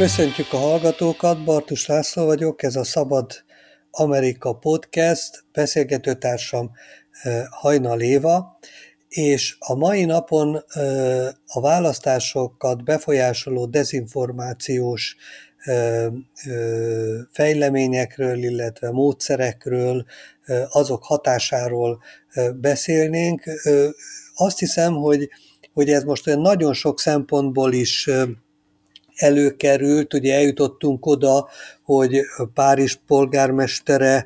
Köszöntjük a hallgatókat, Bartus László vagyok, ez a Szabad Amerika Podcast, beszélgetőtársam Hajnal Éva, és a mai napon a választásokat befolyásoló dezinformációs fejleményekről, illetve módszerekről, azok hatásáról beszélnénk. Azt hiszem, hogy, hogy ez most olyan nagyon sok szempontból is előkerült, ugye eljutottunk oda, hogy Párizs polgármestere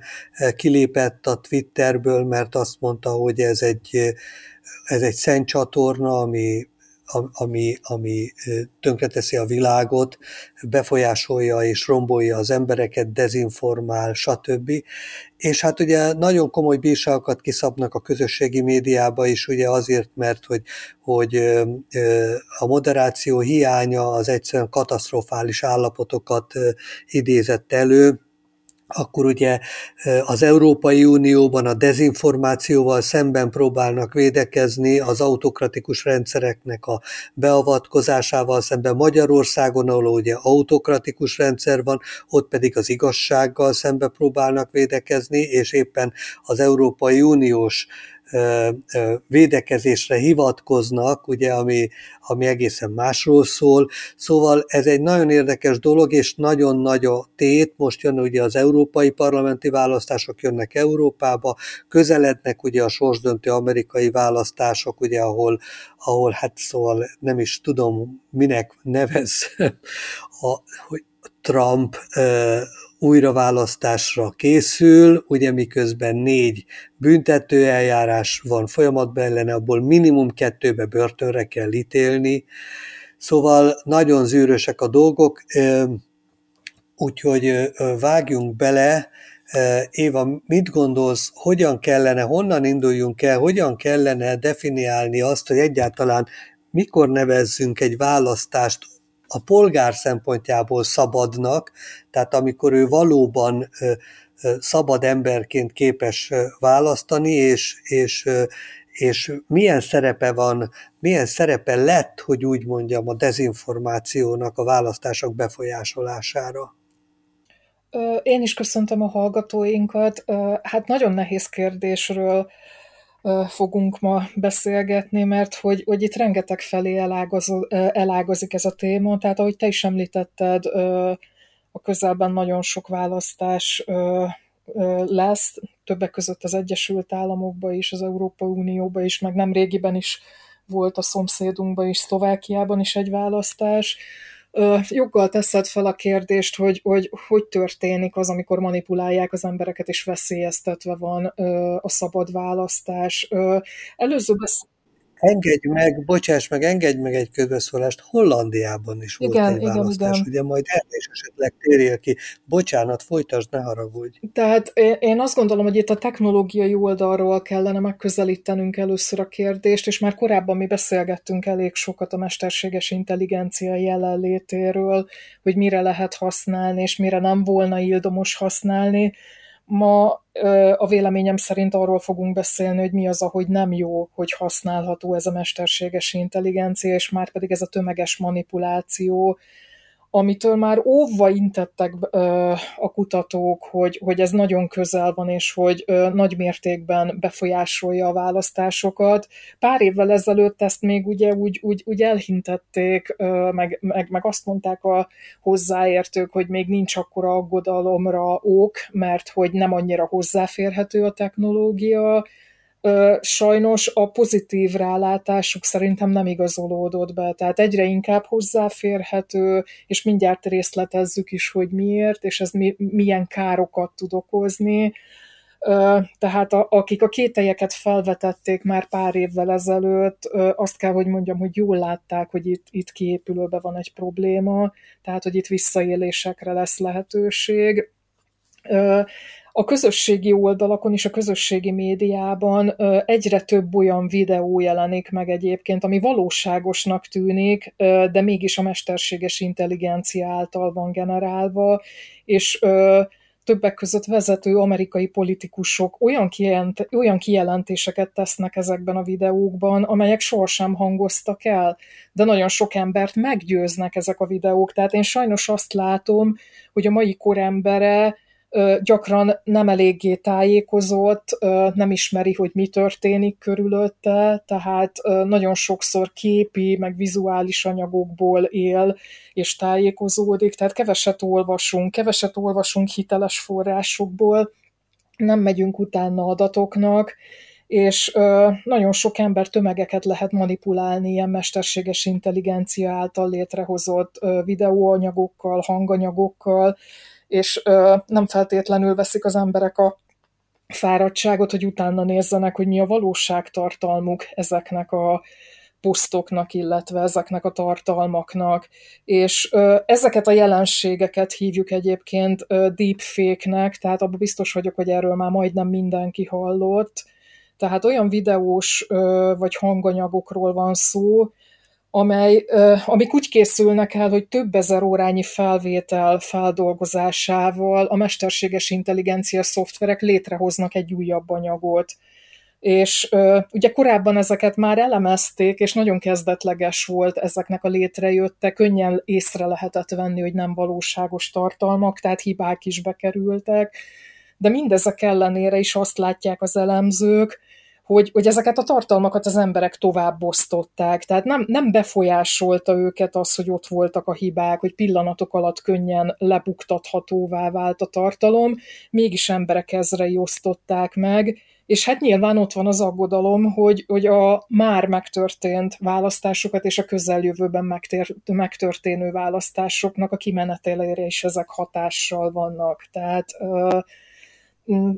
kilépett a Twitterből, mert azt mondta, hogy ez egy, ez egy szent csatorna, ami ami, ami tönkreteszi a világot, befolyásolja és rombolja az embereket, dezinformál, stb. És hát ugye nagyon komoly bírságokat kiszabnak a közösségi médiába is, ugye azért, mert hogy, hogy a moderáció hiánya az egyszerűen katasztrofális állapotokat idézett elő, akkor ugye az Európai Unióban a dezinformációval szemben próbálnak védekezni, az autokratikus rendszereknek a beavatkozásával szemben. Magyarországon, ahol ugye autokratikus rendszer van, ott pedig az igazsággal szemben próbálnak védekezni, és éppen az Európai Uniós védekezésre hivatkoznak, ugye, ami, ami egészen másról szól. Szóval ez egy nagyon érdekes dolog, és nagyon nagy a tét. Most jön ugye az európai parlamenti választások, jönnek Európába, közelednek ugye a sorsdöntő amerikai választások, ugye, ahol, ahol hát szóval nem is tudom, minek nevez a, hogy Trump újraválasztásra készül, ugye miközben négy büntetőeljárás van folyamatban ellene, abból minimum kettőbe börtönre kell ítélni, szóval nagyon zűrösek a dolgok, úgyhogy vágjunk bele, Éva, mit gondolsz, hogyan kellene, honnan induljunk el, hogyan kellene definiálni azt, hogy egyáltalán mikor nevezzünk egy választást a polgár szempontjából szabadnak, tehát amikor ő valóban szabad emberként képes választani, és, és, és milyen szerepe van, milyen szerepe lett, hogy úgy mondjam, a dezinformációnak a választások befolyásolására? Én is köszöntöm a hallgatóinkat. Hát nagyon nehéz kérdésről fogunk ma beszélgetni, mert hogy, hogy itt rengeteg felé elágazik ez a téma, tehát ahogy te is említetted, a közelben nagyon sok választás lesz, többek között az Egyesült Államokba is, az Európai Unióba is, meg nem régiben is volt a szomszédunkban is, Szlovákiában is egy választás, joggal teszed fel a kérdést, hogy, hogy hogy történik az, amikor manipulálják az embereket, és veszélyeztetve van a szabad választás. Előző beszél engedj meg, bocsáss meg, engedj meg egy közbeszólást, Hollandiában is volt igen, egy igen, választás, igen. ugye majd erre is esetleg térjél ki. Bocsánat, folytasd, ne haragudj. Tehát én azt gondolom, hogy itt a technológiai oldalról kellene megközelítenünk először a kérdést, és már korábban mi beszélgettünk elég sokat a mesterséges intelligencia jelenlétéről, hogy mire lehet használni, és mire nem volna ildomos használni. Ma a véleményem szerint arról fogunk beszélni, hogy mi az, ahogy nem jó, hogy használható ez a mesterséges intelligencia, és már pedig ez a tömeges manipuláció, amitől már óvva intettek a kutatók, hogy, hogy ez nagyon közel van, és hogy nagy mértékben befolyásolja a választásokat. Pár évvel ezelőtt ezt még ugye úgy, úgy, úgy elhintették, meg, meg, meg azt mondták a hozzáértők, hogy még nincs akkora aggodalomra ok, mert hogy nem annyira hozzáférhető a technológia, sajnos a pozitív rálátásuk szerintem nem igazolódott be, tehát egyre inkább hozzáférhető, és mindjárt részletezzük is, hogy miért, és ez mi, milyen károkat tud okozni. Tehát a, akik a kételyeket felvetették már pár évvel ezelőtt, azt kell, hogy mondjam, hogy jól látták, hogy itt, itt kiépülőben van egy probléma, tehát hogy itt visszaélésekre lesz lehetőség a közösségi oldalakon és a közösségi médiában egyre több olyan videó jelenik meg egyébként, ami valóságosnak tűnik, de mégis a mesterséges intelligencia által van generálva, és többek között vezető amerikai politikusok olyan, kijelent, olyan kijelentéseket tesznek ezekben a videókban, amelyek sohasem hangoztak el, de nagyon sok embert meggyőznek ezek a videók. Tehát én sajnos azt látom, hogy a mai korembere gyakran nem eléggé tájékozott, nem ismeri, hogy mi történik körülötte, tehát nagyon sokszor képi, meg vizuális anyagokból él és tájékozódik, tehát keveset olvasunk, keveset olvasunk hiteles forrásokból, nem megyünk utána adatoknak, és nagyon sok ember tömegeket lehet manipulálni ilyen mesterséges intelligencia által létrehozott videóanyagokkal, hanganyagokkal, és ö, nem feltétlenül veszik az emberek a fáradtságot, hogy utána nézzenek, hogy mi a valóságtartalmuk ezeknek a posztoknak, illetve ezeknek a tartalmaknak. És ö, ezeket a jelenségeket hívjuk egyébként ö, deepfake-nek, tehát abban biztos vagyok, hogy erről már majdnem mindenki hallott. Tehát olyan videós ö, vagy hanganyagokról van szó, amely, amik úgy készülnek el, hogy több ezer órányi felvétel feldolgozásával a mesterséges intelligencia szoftverek létrehoznak egy újabb anyagot. És ugye korábban ezeket már elemezték, és nagyon kezdetleges volt ezeknek a létrejötte, könnyen észre lehetett venni, hogy nem valóságos tartalmak, tehát hibák is bekerültek, de mindezek ellenére is azt látják az elemzők, hogy, hogy ezeket a tartalmakat az emberek tovább osztották. Tehát nem, nem befolyásolta őket az, hogy ott voltak a hibák, hogy pillanatok alatt könnyen lebuktathatóvá vált a tartalom, mégis emberek ezrei osztották meg, és hát nyilván ott van az aggodalom, hogy, hogy a már megtörtént választásokat és a közeljövőben megtér, megtörténő választásoknak a kimenetelére is ezek hatással vannak. Tehát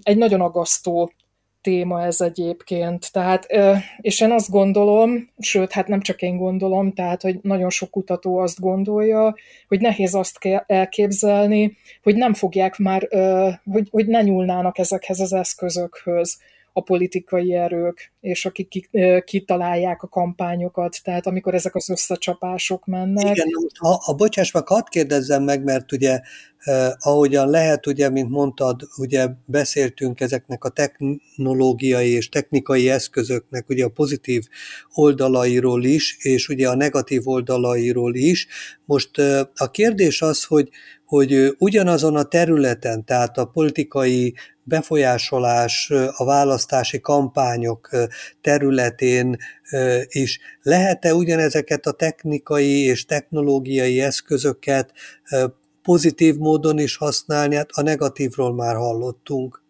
egy nagyon agasztó téma ez egyébként. Tehát, és én azt gondolom, sőt, hát nem csak én gondolom, tehát, hogy nagyon sok kutató azt gondolja, hogy nehéz azt elképzelni, hogy nem fogják már, hogy, hogy ne nyúlnának ezekhez az eszközökhöz a politikai erők, és akik kitalálják a kampányokat, tehát amikor ezek az összecsapások mennek. Igen, ha, ha bocsáss meg, hadd kérdezzem meg, mert ugye eh, ahogyan lehet, ugye, mint mondtad, ugye beszéltünk ezeknek a technológiai és technikai eszközöknek ugye a pozitív oldalairól is, és ugye a negatív oldalairól is. Most eh, a kérdés az, hogy hogy ugyanazon a területen, tehát a politikai befolyásolás a választási kampányok területén is lehet-e ugyanezeket a technikai és technológiai eszközöket pozitív módon is használni? Hát a negatívról már hallottunk.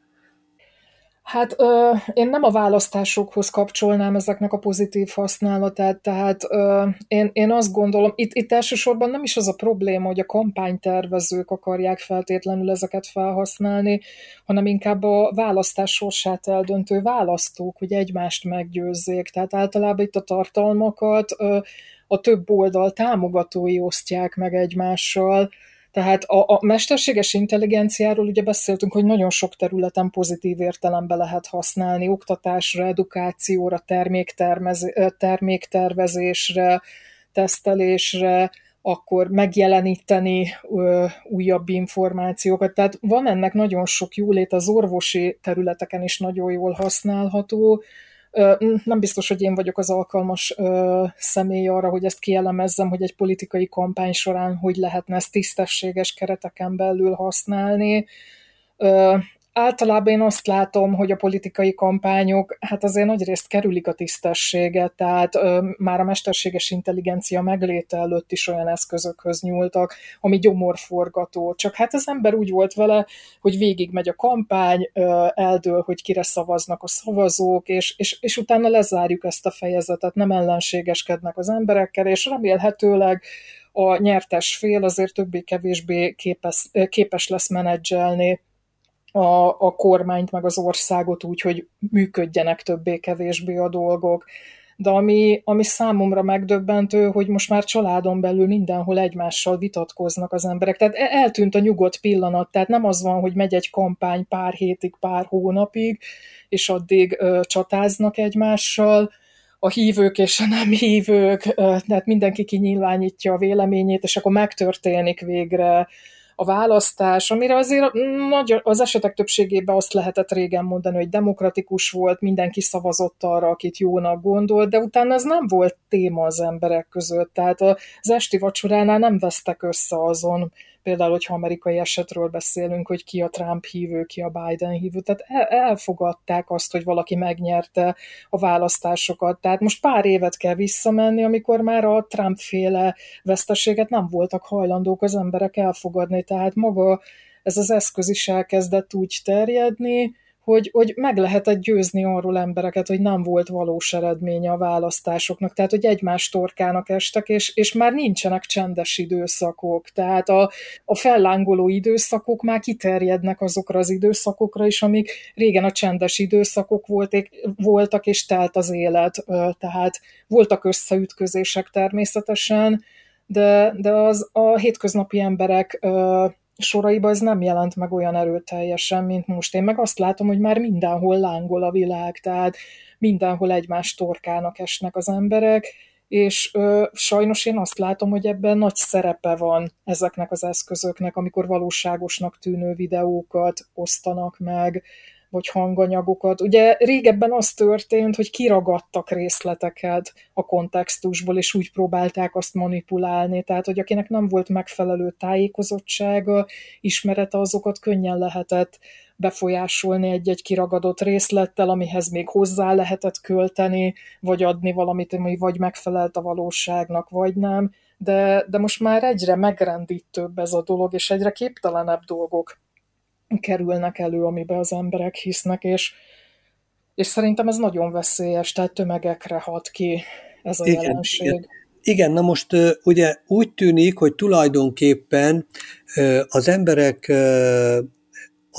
Hát ö, én nem a választásokhoz kapcsolnám ezeknek a pozitív használatát, tehát ö, én, én azt gondolom, itt, itt elsősorban nem is az a probléma, hogy a kampánytervezők akarják feltétlenül ezeket felhasználni, hanem inkább a választás sorsát eldöntő választók, hogy egymást meggyőzzék. Tehát általában itt a tartalmakat ö, a több oldal támogatói osztják meg egymással, tehát a, a mesterséges intelligenciáról ugye beszéltünk, hogy nagyon sok területen pozitív értelembe lehet használni, oktatásra, edukációra, terméktervezésre, tesztelésre, akkor megjeleníteni ö, újabb információkat. Tehát van ennek nagyon sok jólét, az orvosi területeken is nagyon jól használható, nem biztos, hogy én vagyok az alkalmas személy arra, hogy ezt kielemezzem, hogy egy politikai kampány során hogy lehetne ezt tisztességes kereteken belül használni általában én azt látom, hogy a politikai kampányok hát azért nagyrészt kerülik a tisztességet, tehát ö, már a mesterséges intelligencia megléte előtt is olyan eszközökhöz nyúltak, ami gyomorforgató. Csak hát az ember úgy volt vele, hogy végig megy a kampány, ö, eldől, hogy kire szavaznak a szavazók, és, és, és utána lezárjuk ezt a fejezetet, nem ellenségeskednek az emberekkel, és remélhetőleg a nyertes fél azért többé-kevésbé képes, képes lesz menedzselni a, a kormányt, meg az országot úgy, hogy működjenek többé-kevésbé a dolgok. De ami, ami számomra megdöbbentő, hogy most már családon belül mindenhol egymással vitatkoznak az emberek. Tehát e, eltűnt a nyugodt pillanat, tehát nem az van, hogy megy egy kampány pár hétig, pár hónapig, és addig ö, csatáznak egymással, a hívők és a nem hívők, tehát mindenki kinyilvánítja a véleményét, és akkor megtörténik végre a választás, amire azért nagy, az esetek többségében azt lehetett régen mondani, hogy demokratikus volt, mindenki szavazott arra, akit jónak gondolt, de utána ez nem volt téma az emberek között. Tehát az esti vacsoránál nem vesztek össze azon, például, hogyha amerikai esetről beszélünk, hogy ki a Trump hívő, ki a Biden hívő, tehát elfogadták azt, hogy valaki megnyerte a választásokat. Tehát most pár évet kell visszamenni, amikor már a Trump féle veszteséget nem voltak hajlandók az emberek elfogadni, tehát maga ez az eszköz is elkezdett úgy terjedni, hogy, hogy meg lehetett győzni arról embereket, hogy nem volt valós eredménye a választásoknak, tehát hogy egymás torkának estek, és, és már nincsenek csendes időszakok, tehát a, a fellángoló időszakok már kiterjednek azokra az időszakokra is, amik régen a csendes időszakok voltak, voltak és telt az élet, tehát voltak összeütközések természetesen, de, de az a hétköznapi emberek soraiba ez nem jelent meg olyan erőteljesen, mint most. Én meg azt látom, hogy már mindenhol lángol a világ, tehát mindenhol egymás torkának esnek az emberek, és ö, sajnos én azt látom, hogy ebben nagy szerepe van ezeknek az eszközöknek, amikor valóságosnak tűnő videókat osztanak meg, vagy hanganyagokat. Ugye régebben az történt, hogy kiragadtak részleteket a kontextusból, és úgy próbálták azt manipulálni, tehát hogy akinek nem volt megfelelő tájékozottsága, ismerete, azokat könnyen lehetett befolyásolni egy-egy kiragadott részlettel, amihez még hozzá lehetett költeni, vagy adni valamit, ami vagy megfelelt a valóságnak, vagy nem. De, de most már egyre megrendítőbb ez a dolog, és egyre képtelenebb dolgok kerülnek elő, amiben az emberek hisznek, és, és szerintem ez nagyon veszélyes, tehát tömegekre hat ki ez a igen, jelenség. Igen. Igen, na most ugye úgy tűnik, hogy tulajdonképpen az emberek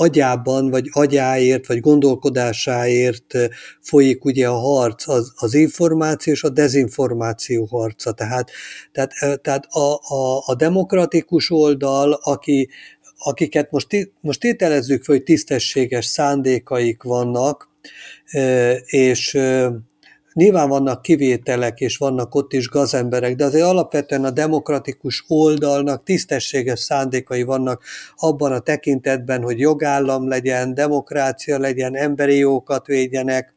agyában, vagy agyáért, vagy gondolkodásáért folyik ugye a harc, az, az információ és a dezinformáció harca. Tehát, tehát, tehát a, a, a demokratikus oldal, aki akiket most, most tételezzük hogy tisztességes szándékaik vannak, és Nyilván vannak kivételek, és vannak ott is gazemberek, de azért alapvetően a demokratikus oldalnak tisztességes szándékai vannak abban a tekintetben, hogy jogállam legyen, demokrácia legyen, emberi jókat védjenek,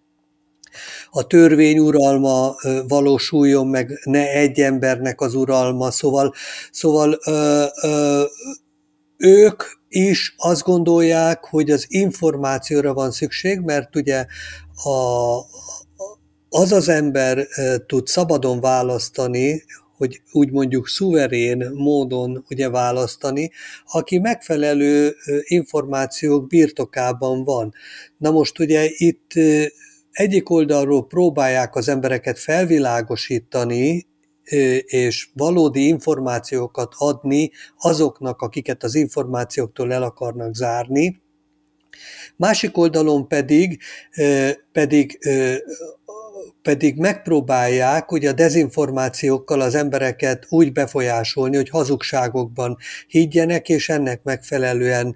a törvény uralma valósuljon meg, ne egy embernek az uralma, szóval, szóval ö, ö, ők is azt gondolják, hogy az információra van szükség, mert ugye a, az az ember tud szabadon választani, hogy úgy mondjuk szuverén módon ugye választani, aki megfelelő információk birtokában van. Na most ugye itt egyik oldalról próbálják az embereket felvilágosítani, és valódi információkat adni azoknak, akiket az információktól el akarnak zárni. Másik oldalon pedig, pedig pedig megpróbálják hogy a dezinformációkkal az embereket úgy befolyásolni, hogy hazugságokban higgyenek, és ennek megfelelően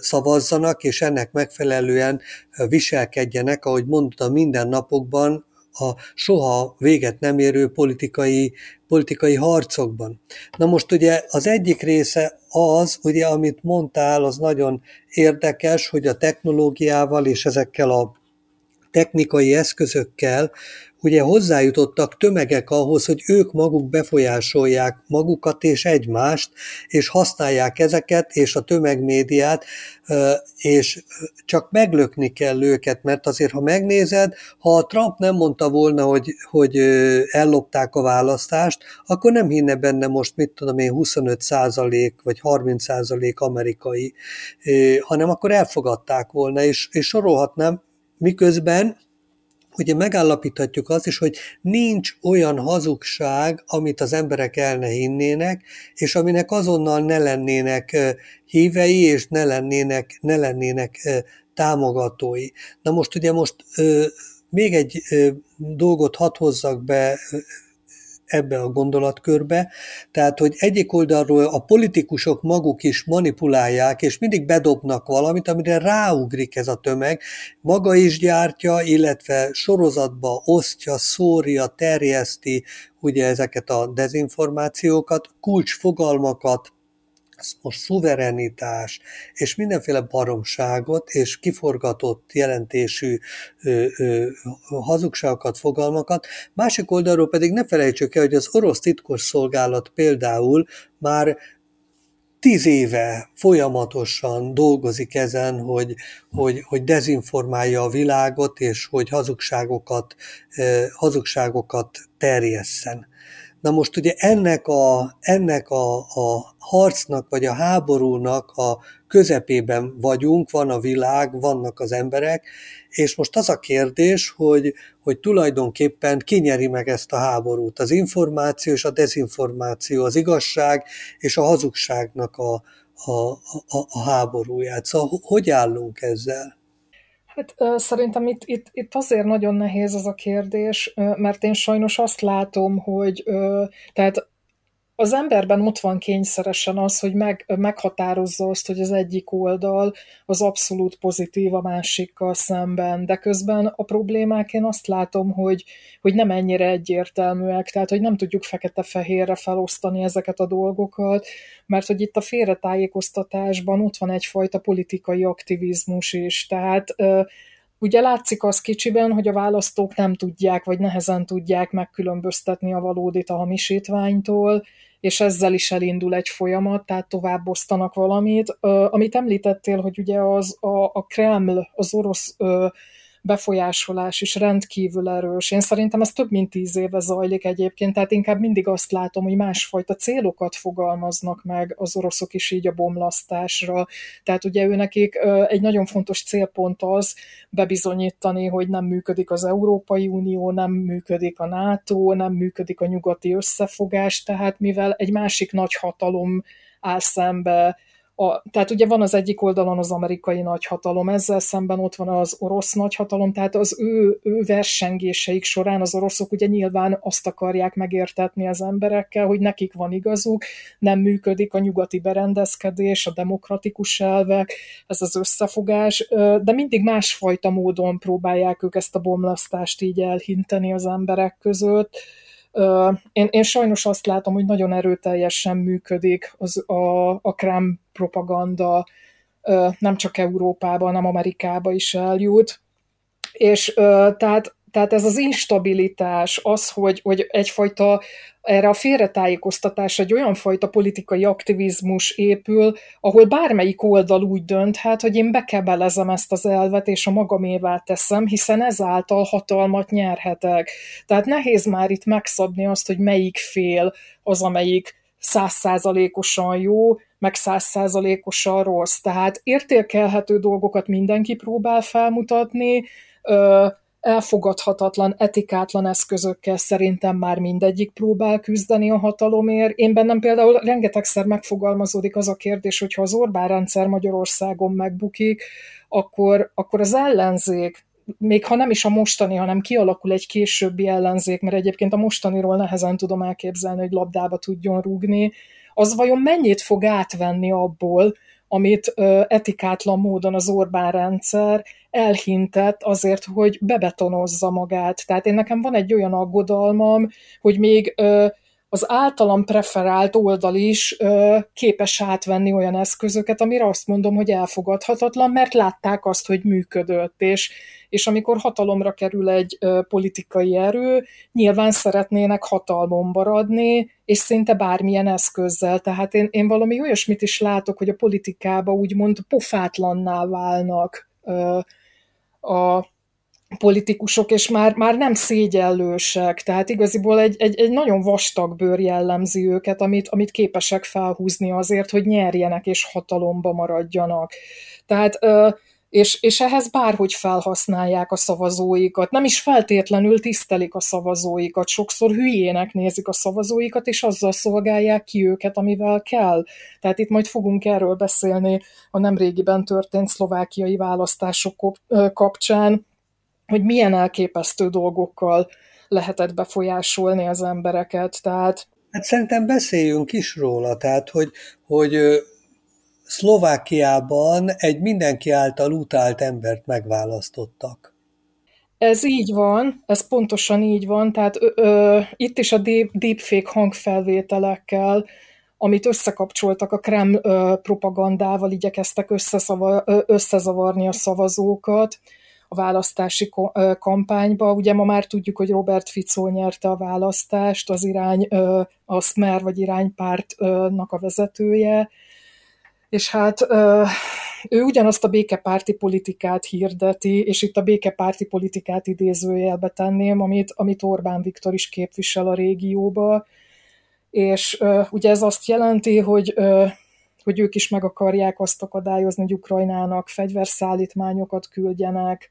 szavazzanak, és ennek megfelelően viselkedjenek, ahogy mondtam, minden napokban a soha véget nem érő politikai, politikai harcokban. Na most ugye az egyik része az, ugye amit mondtál, az nagyon érdekes, hogy a technológiával és ezekkel a technikai eszközökkel ugye hozzájutottak tömegek ahhoz, hogy ők maguk befolyásolják magukat és egymást, és használják ezeket és a tömegmédiát, és csak meglökni kell őket, mert azért, ha megnézed, ha a Trump nem mondta volna, hogy, hogy ellopták a választást, akkor nem hinne benne most, mit tudom én, 25 százalék vagy 30 százalék amerikai, hanem akkor elfogadták volna, és, és sorolhatnám, miközben ugye megállapíthatjuk azt is, hogy nincs olyan hazugság, amit az emberek el ne hinnének, és aminek azonnal ne lennének hívei, és ne lennének, ne lennének támogatói. Na most ugye most még egy dolgot hadd hozzak be ebbe a gondolatkörbe. Tehát, hogy egyik oldalról a politikusok maguk is manipulálják, és mindig bedobnak valamit, amire ráugrik ez a tömeg, maga is gyártja, illetve sorozatba osztja, szórja, terjeszti ugye ezeket a dezinformációkat, kulcsfogalmakat, most szuverenitás és mindenféle baromságot és kiforgatott jelentésű ö, ö, hazugságokat, fogalmakat. Másik oldalról pedig ne felejtsük el, hogy az orosz titkos szolgálat például már tíz éve folyamatosan dolgozik ezen, hogy, hogy, hogy dezinformálja a világot, és hogy hazugságokat, hazugságokat terjesszen. Na most ugye ennek a, ennek a, a harcnak, vagy a háborúnak a közepében vagyunk, van a világ, vannak az emberek, és most az a kérdés, hogy, hogy tulajdonképpen kinyeri meg ezt a háborút. Az információ és a dezinformáció, az igazság és a hazugságnak a, a, a, a háborúját. Szóval hogy állunk ezzel? Hát szerintem itt, itt, itt azért nagyon nehéz ez a kérdés, mert én sajnos azt látom, hogy tehát az emberben ott van kényszeresen az, hogy meg, meghatározza azt, hogy az egyik oldal az abszolút pozitív a másikkal szemben, de közben a problémák én azt látom, hogy, hogy nem ennyire egyértelműek, tehát hogy nem tudjuk fekete-fehérre felosztani ezeket a dolgokat, mert hogy itt a félretájékoztatásban ott van egyfajta politikai aktivizmus is, tehát Ugye látszik az kicsiben, hogy a választók nem tudják, vagy nehezen tudják megkülönböztetni a valódit a hamisítványtól, és ezzel is elindul egy folyamat, tehát tovább osztanak valamit. Amit említettél, hogy ugye az a, a Kreml, az orosz befolyásolás is rendkívül erős. Én szerintem ez több mint tíz éve zajlik egyébként, tehát inkább mindig azt látom, hogy másfajta célokat fogalmaznak meg az oroszok is így a bomlasztásra. Tehát ugye ő nekik egy nagyon fontos célpont az bebizonyítani, hogy nem működik az Európai Unió, nem működik a NATO, nem működik a nyugati összefogás, tehát mivel egy másik nagy hatalom áll szembe a, tehát ugye van az egyik oldalon az amerikai nagyhatalom, ezzel szemben ott van az orosz nagyhatalom, tehát az ő, ő versengéseik során az oroszok ugye nyilván azt akarják megértetni az emberekkel, hogy nekik van igazuk, nem működik a nyugati berendezkedés, a demokratikus elvek, ez az összefogás, de mindig másfajta módon próbálják ők ezt a bomlasztást így elhinteni az emberek között, én, én sajnos azt látom, hogy nagyon erőteljesen működik az, a, a krem propaganda, nem csak Európában, hanem Amerikába is eljut. És tehát tehát ez az instabilitás, az, hogy, hogy egyfajta erre a félretájékoztatás egy olyan fajta politikai aktivizmus épül, ahol bármelyik oldal úgy dönthet, hogy én bekebelezem ezt az elvet, és a magamévá teszem, hiszen ezáltal hatalmat nyerhetek. Tehát nehéz már itt megszabni azt, hogy melyik fél az, amelyik százszázalékosan jó, meg százszázalékosan rossz. Tehát értékelhető dolgokat mindenki próbál felmutatni, elfogadhatatlan, etikátlan eszközökkel szerintem már mindegyik próbál küzdeni a hatalomért. Én bennem például rengetegszer megfogalmazódik az a kérdés, hogy ha az Orbán rendszer Magyarországon megbukik, akkor, akkor az ellenzék, még ha nem is a mostani, hanem kialakul egy későbbi ellenzék, mert egyébként a mostaniról nehezen tudom elképzelni, hogy labdába tudjon rúgni, az vajon mennyit fog átvenni abból, amit etikátlan módon az Orbán rendszer elhintett azért, hogy bebetonozza magát. Tehát én nekem van egy olyan aggodalmam, hogy még az általam preferált oldal is ö, képes átvenni olyan eszközöket, amire azt mondom, hogy elfogadhatatlan, mert látták azt, hogy működött, és, és amikor hatalomra kerül egy ö, politikai erő, nyilván szeretnének hatalmon maradni, és szinte bármilyen eszközzel. Tehát én, én valami olyasmit is látok, hogy a politikába úgymond pofátlanná válnak ö, a politikusok, és már, már nem szégyellősek, tehát igaziból egy, egy, egy nagyon vastag bőr jellemzi őket, amit, amit képesek felhúzni azért, hogy nyerjenek és hatalomba maradjanak. Tehát és, és ehhez bárhogy felhasználják a szavazóikat. Nem is feltétlenül tisztelik a szavazóikat, sokszor hülyének nézik a szavazóikat, és azzal szolgálják ki őket, amivel kell. Tehát itt majd fogunk erről beszélni a nemrégiben történt szlovákiai választások kapcsán, hogy milyen elképesztő dolgokkal lehetett befolyásolni az embereket. Tehát Hát szerintem beszéljünk is róla, tehát hogy, hogy Szlovákiában egy mindenki által utált embert megválasztottak. Ez így van, ez pontosan így van, tehát ö, ö, itt is a deep, deepfake hangfelvételekkel amit összekapcsoltak a Kreml propagandával, igyekeztek összezavarni a szavazókat a választási kampányba. Ugye ma már tudjuk, hogy Robert Fico nyerte a választást, az irány, a Smer vagy iránypártnak a vezetője, és hát ő ugyanazt a békepárti politikát hirdeti, és itt a békepárti politikát idézőjelbe tenném, amit, amit Orbán Viktor is képvisel a régióba, és ugye ez azt jelenti, hogy hogy ők is meg akarják azt akadályozni, hogy Ukrajnának fegyverszállítmányokat küldjenek,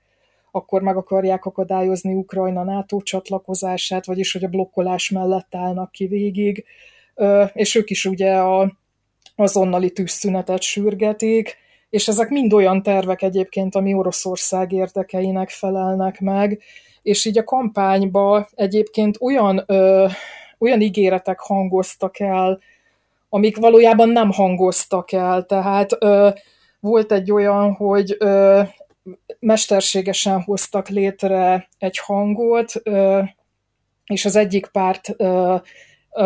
akkor meg akarják akadályozni Ukrajna NATO csatlakozását, vagyis hogy a blokkolás mellett állnak ki végig, és ők is ugye a azonnali tűzszünetet sürgetik, és ezek mind olyan tervek egyébként, ami Oroszország érdekeinek felelnek meg, és így a kampányba egyébként olyan, ö, olyan ígéretek hangoztak el, amik valójában nem hangoztak el. Tehát ö, volt egy olyan, hogy ö, mesterségesen hoztak létre egy hangot, és az egyik párt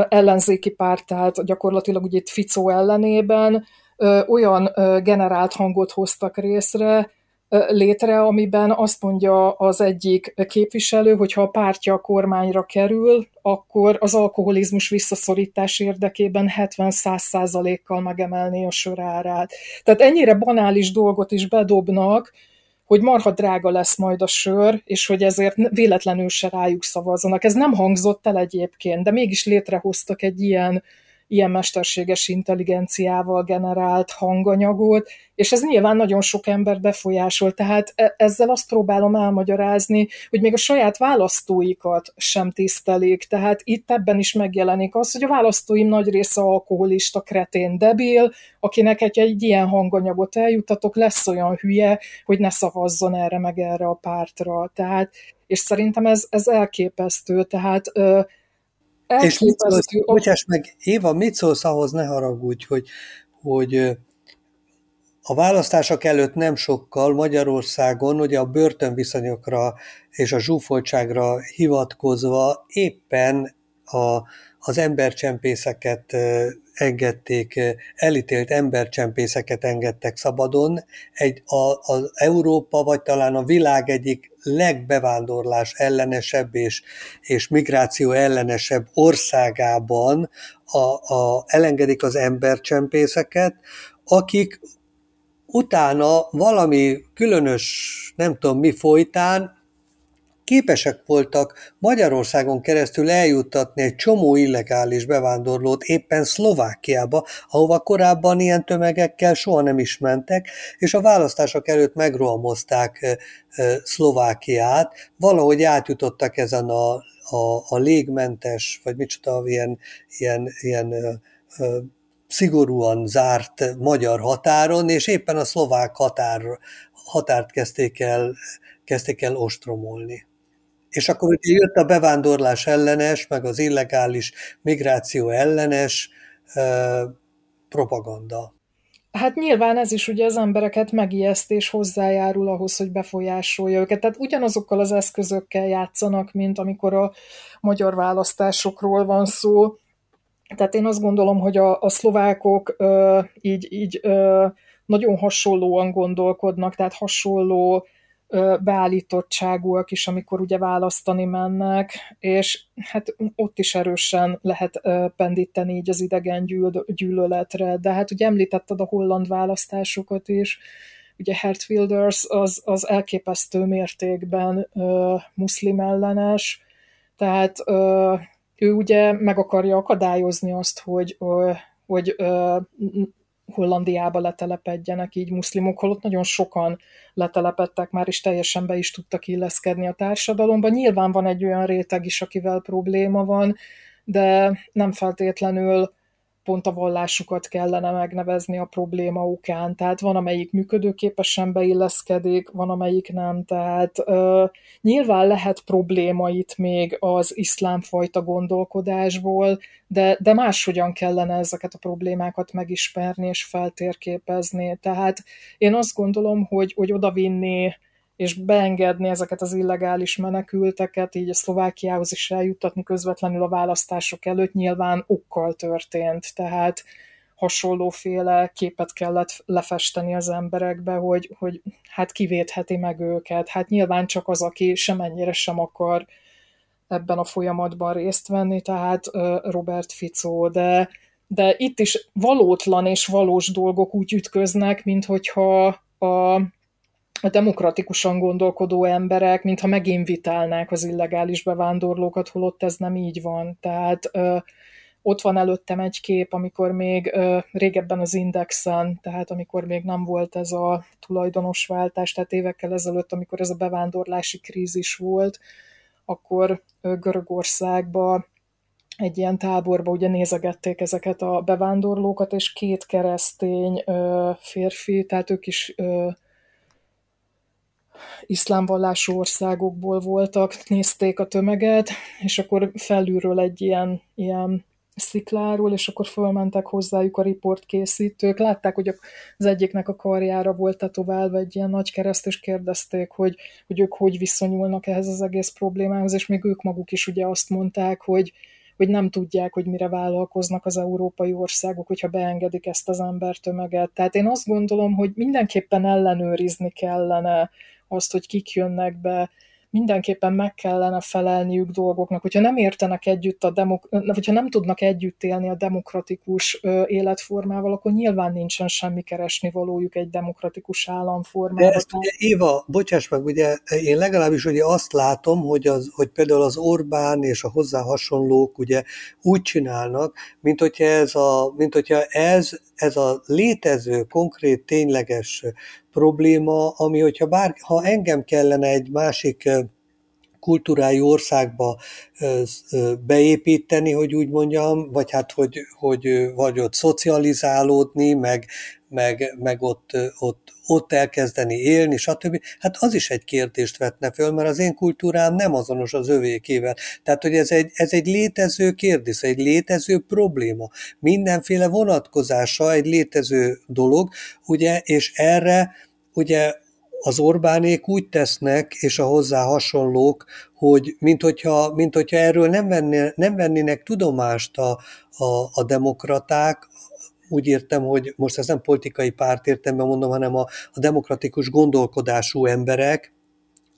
ellenzéki párt, tehát gyakorlatilag ugye itt Ficó ellenében olyan generált hangot hoztak részre, létre, amiben azt mondja az egyik képviselő, hogy ha a pártja a kormányra kerül, akkor az alkoholizmus visszaszorítás érdekében 70-100 kal megemelni a sörárát. Tehát ennyire banális dolgot is bedobnak, hogy marha drága lesz majd a sör, és hogy ezért véletlenül se rájuk szavazzanak. Ez nem hangzott el egyébként, de mégis létrehoztak egy ilyen ilyen mesterséges intelligenciával generált hanganyagot, és ez nyilván nagyon sok ember befolyásol, tehát e- ezzel azt próbálom elmagyarázni, hogy még a saját választóikat sem tisztelik, tehát itt ebben is megjelenik az, hogy a választóim nagy része alkoholista, kretén, debil, akinek egy, egy ilyen hanganyagot eljutatok, lesz olyan hülye, hogy ne szavazzon erre meg erre a pártra, tehát és szerintem ez, ez elképesztő, tehát és mit szólsz, bocsáss meg, Éva, mit szólsz ahhoz, ne haragudj, hogy, hogy a választások előtt nem sokkal Magyarországon ugye a börtönviszonyokra és a zsúfoltságra hivatkozva éppen a, az embercsempészeket engedték, elítélt embercsempészeket engedtek szabadon. Egy, a, az Európa, vagy talán a világ egyik legbevándorlás ellenesebb és, és migráció ellenesebb országában a, a, elengedik az embercsempészeket, akik utána valami különös, nem tudom mi folytán képesek voltak Magyarországon keresztül eljuttatni egy csomó illegális bevándorlót éppen Szlovákiába, ahova korábban ilyen tömegekkel soha nem is mentek, és a választások előtt megrohamozták Szlovákiát, valahogy átjutottak ezen a, a, a légmentes, vagy micsoda, ilyen, ilyen, ilyen szigorúan zárt magyar határon, és éppen a szlovák határ, határt kezdték el, kezdték el ostromolni. És akkor ugye jött a bevándorlás ellenes, meg az illegális migráció ellenes propaganda. Hát nyilván ez is ugye az embereket megijeszt és hozzájárul ahhoz, hogy befolyásolja őket. Tehát ugyanazokkal az eszközökkel játszanak, mint amikor a magyar választásokról van szó. Tehát én azt gondolom, hogy a, a szlovákok ö, így, így ö, nagyon hasonlóan gondolkodnak, tehát hasonló beállítottságúak is, amikor ugye választani mennek, és hát ott is erősen lehet pendíteni így az idegen gyűl- gyűlöletre, de hát ugye említetted a holland választásokat is, ugye Hert Wilders az, az elképesztő mértékben uh, muszlim ellenes, tehát uh, ő ugye meg akarja akadályozni azt, hogy, uh, hogy uh, Hollandiába letelepedjenek így muszlimok, holott nagyon sokan letelepedtek már, és teljesen be is tudtak illeszkedni a társadalomba. Nyilván van egy olyan réteg is, akivel probléma van, de nem feltétlenül pont a vallásukat kellene megnevezni a probléma okán. Tehát van, amelyik működőképesen beilleszkedik, van, amelyik nem. Tehát uh, nyilván lehet probléma itt még az iszlám fajta gondolkodásból, de, de máshogyan kellene ezeket a problémákat megismerni és feltérképezni. Tehát én azt gondolom, hogy, hogy odavinni és beengedni ezeket az illegális menekülteket, így a Szlovákiához is eljuttatni közvetlenül a választások előtt nyilván okkal történt, tehát hasonlóféle képet kellett lefesteni az emberekbe, hogy, hogy hát kivétheti meg őket. Hát nyilván csak az, aki semennyire sem akar ebben a folyamatban részt venni, tehát Robert Fico, de, de itt is valótlan és valós dolgok úgy ütköznek, mint hogyha a, a demokratikusan gondolkodó emberek, mintha meginvitálnák az illegális bevándorlókat, holott ez nem így van. Tehát ott van előttem egy kép, amikor még ö, régebben az Indexen, tehát amikor még nem volt ez a tulajdonosváltás, tehát évekkel ezelőtt, amikor ez a bevándorlási krízis volt, akkor ö, Görögországba egy ilyen táborba ugye nézegették ezeket a bevándorlókat, és két keresztény ö, férfi, tehát ők is ö, iszlámvallású országokból voltak, nézték a tömeget, és akkor felülről egy ilyen, ilyen szikláról, és akkor fölmentek hozzájuk a riportkészítők. Látták, hogy az egyiknek a karjára volt tetoválva egy ilyen nagy kereszt, és kérdezték, hogy, hogy ők hogy viszonyulnak ehhez az egész problémához, és még ők maguk is ugye azt mondták, hogy, hogy nem tudják, hogy mire vállalkoznak az európai országok, hogyha beengedik ezt az embertömeget. Tehát én azt gondolom, hogy mindenképpen ellenőrizni kellene azt, hogy kik jönnek be, mindenképpen meg kellene felelniük dolgoknak. Hogyha nem értenek együtt a demok- hogyha nem tudnak együtt élni a demokratikus életformával, akkor nyilván nincsen semmi keresni valójuk egy demokratikus államformában. De ezt ugye, Éva, bocsáss meg, ugye én legalábbis ugye azt látom, hogy, az, hogy például az Orbán és a hozzá hasonlók ugye úgy csinálnak, mint hogyha ez a, mint hogyha ez, ez a létező, konkrét, tényleges probléma, ami hogyha bár, ha engem kellene egy másik kultúrájú országba beépíteni, hogy úgy mondjam, vagy hát, hogy, hogy vagy ott szocializálódni, meg, meg, meg ott, ott, ott elkezdeni élni, stb. Hát az is egy kérdést vetne föl, mert az én kultúrám nem azonos az övékével. Tehát, hogy ez egy, ez egy létező kérdés, egy létező probléma. Mindenféle vonatkozása egy létező dolog, ugye, és erre ugye az Orbánék úgy tesznek, és a hozzá hasonlók, hogy mint hogyha, mint hogyha erről nem, venné, nem vennének tudomást a, a, a demokraták, úgy értem, hogy most ez nem politikai párt értemben mondom, hanem a, a demokratikus gondolkodású emberek,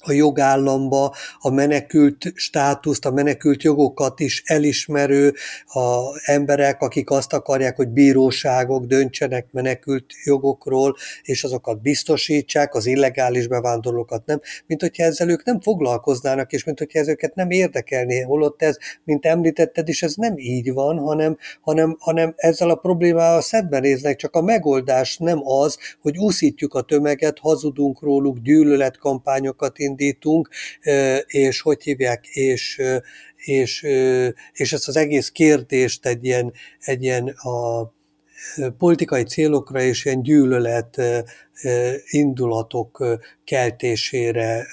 a jogállamba, a menekült státuszt, a menekült jogokat is elismerő a emberek, akik azt akarják, hogy bíróságok döntsenek menekült jogokról, és azokat biztosítsák, az illegális bevándorlókat nem, mint hogyha ezzel ők nem foglalkoznának, és mint hogyha ez őket nem érdekelné, holott ez, mint említetted is, ez nem így van, hanem, hanem, hanem ezzel a problémával szembenéznek, csak a megoldás nem az, hogy úszítjuk a tömeget, hazudunk róluk, gyűlöletkampányokat indítunk, és hogy hívják, és, és, és ezt az egész kérdést egy ilyen, egy ilyen a politikai célokra és ilyen gyűlölet indulatok keltésére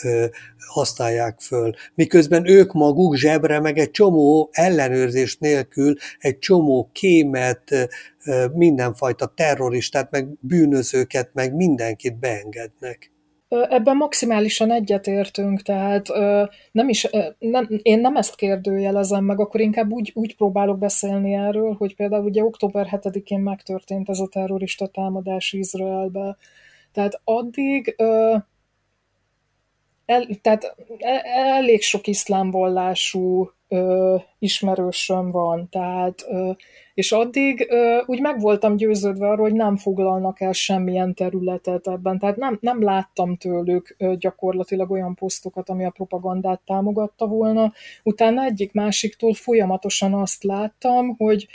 használják föl. Miközben ők maguk zsebre meg egy csomó ellenőrzés nélkül egy csomó kémet, mindenfajta terroristát, meg bűnözőket, meg mindenkit beengednek. Ebben maximálisan egyetértünk, tehát nem is, nem, én nem ezt kérdőjelezem meg, akkor inkább úgy, úgy próbálok beszélni erről, hogy például ugye október 7-én megtörtént ez a terrorista támadás Izraelbe. Tehát addig el, tehát elég sok iszlámvallású ö, ismerősöm van, tehát ö, és addig ö, úgy meg voltam győződve arról, hogy nem foglalnak el semmilyen területet ebben, tehát nem, nem láttam tőlük ö, gyakorlatilag olyan posztokat, ami a propagandát támogatta volna. Utána egyik másiktól folyamatosan azt láttam, hogy